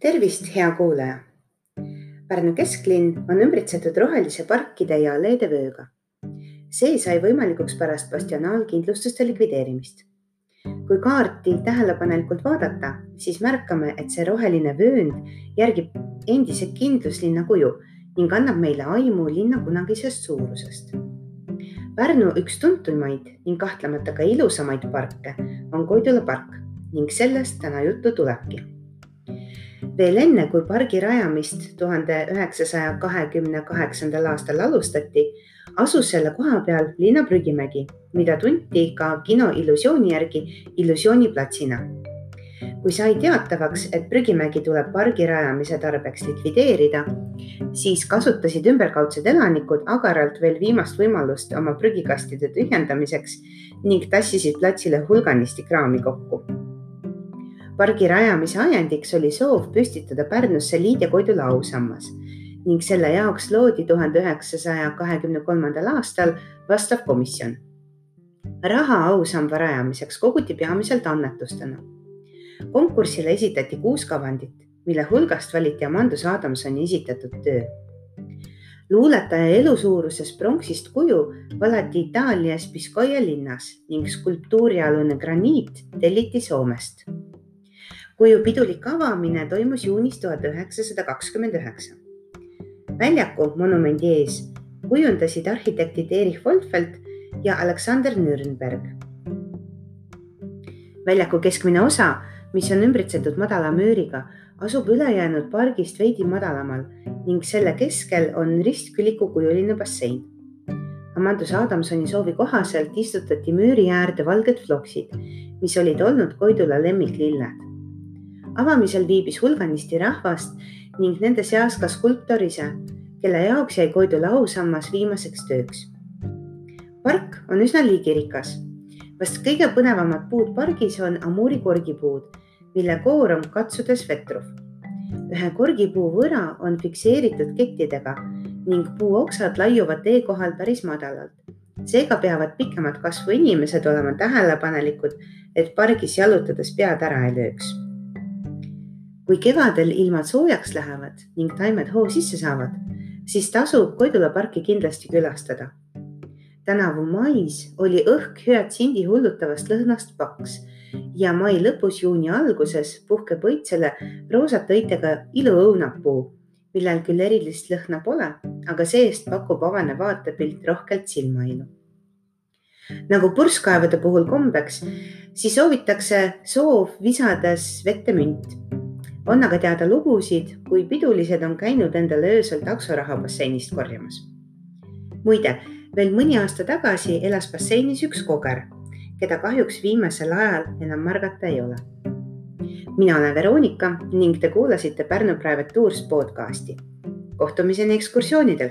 tervist, hea kuulaja. Pärnu kesklinn on ümbritsetud rohelise parkide ja alleede vööga. see sai võimalikuks pärast bastionaalkindlustuste likvideerimist. kui kaarti tähelepanelikult vaadata, siis märkame, et see roheline vöönd järgib endise kindluslinna kuju ning annab meile aimu linna kunagisest suurusest. Pärnu üks tuntumaid ning kahtlemata ka ilusamaid parke on Koidula park ning sellest täna juttu tulebki veel enne, kui pargi rajamist tuhande üheksasaja kahekümne kaheksandal aastal alustati, asus selle koha peal linna prügimägi, mida tunti ka kino Illusiooni järgi illusiooniplatsina. kui sai teatavaks, et prügimägi tuleb pargi rajamise tarbeks likvideerida, siis kasutasid ümberkaudsed elanikud agaralt veel viimast võimalust oma prügikastide tühjendamiseks ning tassisid platsile hulganisti kraami kokku pargi rajamise ajendiks oli soov püstitada Pärnusse Liidia Koidula ausammas ning selle jaoks loodi tuhande üheksasaja kahekümne kolmandal aastal vastav komisjon. raha ausamba rajamiseks koguti peamiselt annetustena. konkursile esitati kuus kavandit, mille hulgast valiti Amandus Adamsoni esitatud töö. luuletaja elusuuruses pronksist kuju valati Itaalias Piscoia linnas ning skulptuurialune graniit telliti Soomest kuju pidulik avamine toimus juunis tuhat üheksasada kakskümmend üheksa. väljaku monumendi ees kujundasid arhitektid Erich Wolfeld ja Aleksander Nürnberg. väljaku keskmine osa, mis on ümbritsetud madala müüriga, asub ülejäänud pargist veidi madalamal ning selle keskel on ristkülikukujuline bassein. Amandus Adamsoni soovi kohaselt istutati müüri äärde valged floksid, mis olid olnud Koidula lemmiklilled avamisel viibis hulganisti rahvast ning nende seas ka skulptor ise, kelle jaoks jäi Koidu lausammas viimaseks tööks. park on üsna liigirikas. vast kõige põnevamad puud pargis on amuuri korgipuud, mille koor on katsudes vetruv. ühe korgipuu võra on fikseeritud kettidega ning puuoksad laiuvad tee kohal päris madalalt. seega peavad pikemad kasvu inimesed olema tähelepanelikud, et pargis jalutades pead ära ei lööks kui kevadel ilmad soojaks lähevad ning taimed hoo sisse saavad, siis tasub Koidula parki kindlasti külastada. tänavu mais oli õhk hüatsindi hullutavast lõhnast paks ja mai lõpus, juuni alguses puhkeb õitsele roosate õitega iluõunapuu, millel küll erilist lõhna pole, aga see-eest pakub avane vaatepilt rohkelt silmailu. nagu purskkaevude puhul kombeks, siis soovitakse soov visades vette münt on aga teada lugusid, kui pidulised on käinud endale öösel taksoraha basseinist korjamas. muide, veel mõni aasta tagasi elas basseinis üks koger, keda kahjuks viimasel ajal enam märgata ei ole. mina olen Veronika ning te kuulasite Pärnu Private Tours podcasti. kohtumiseni ekskursioonidel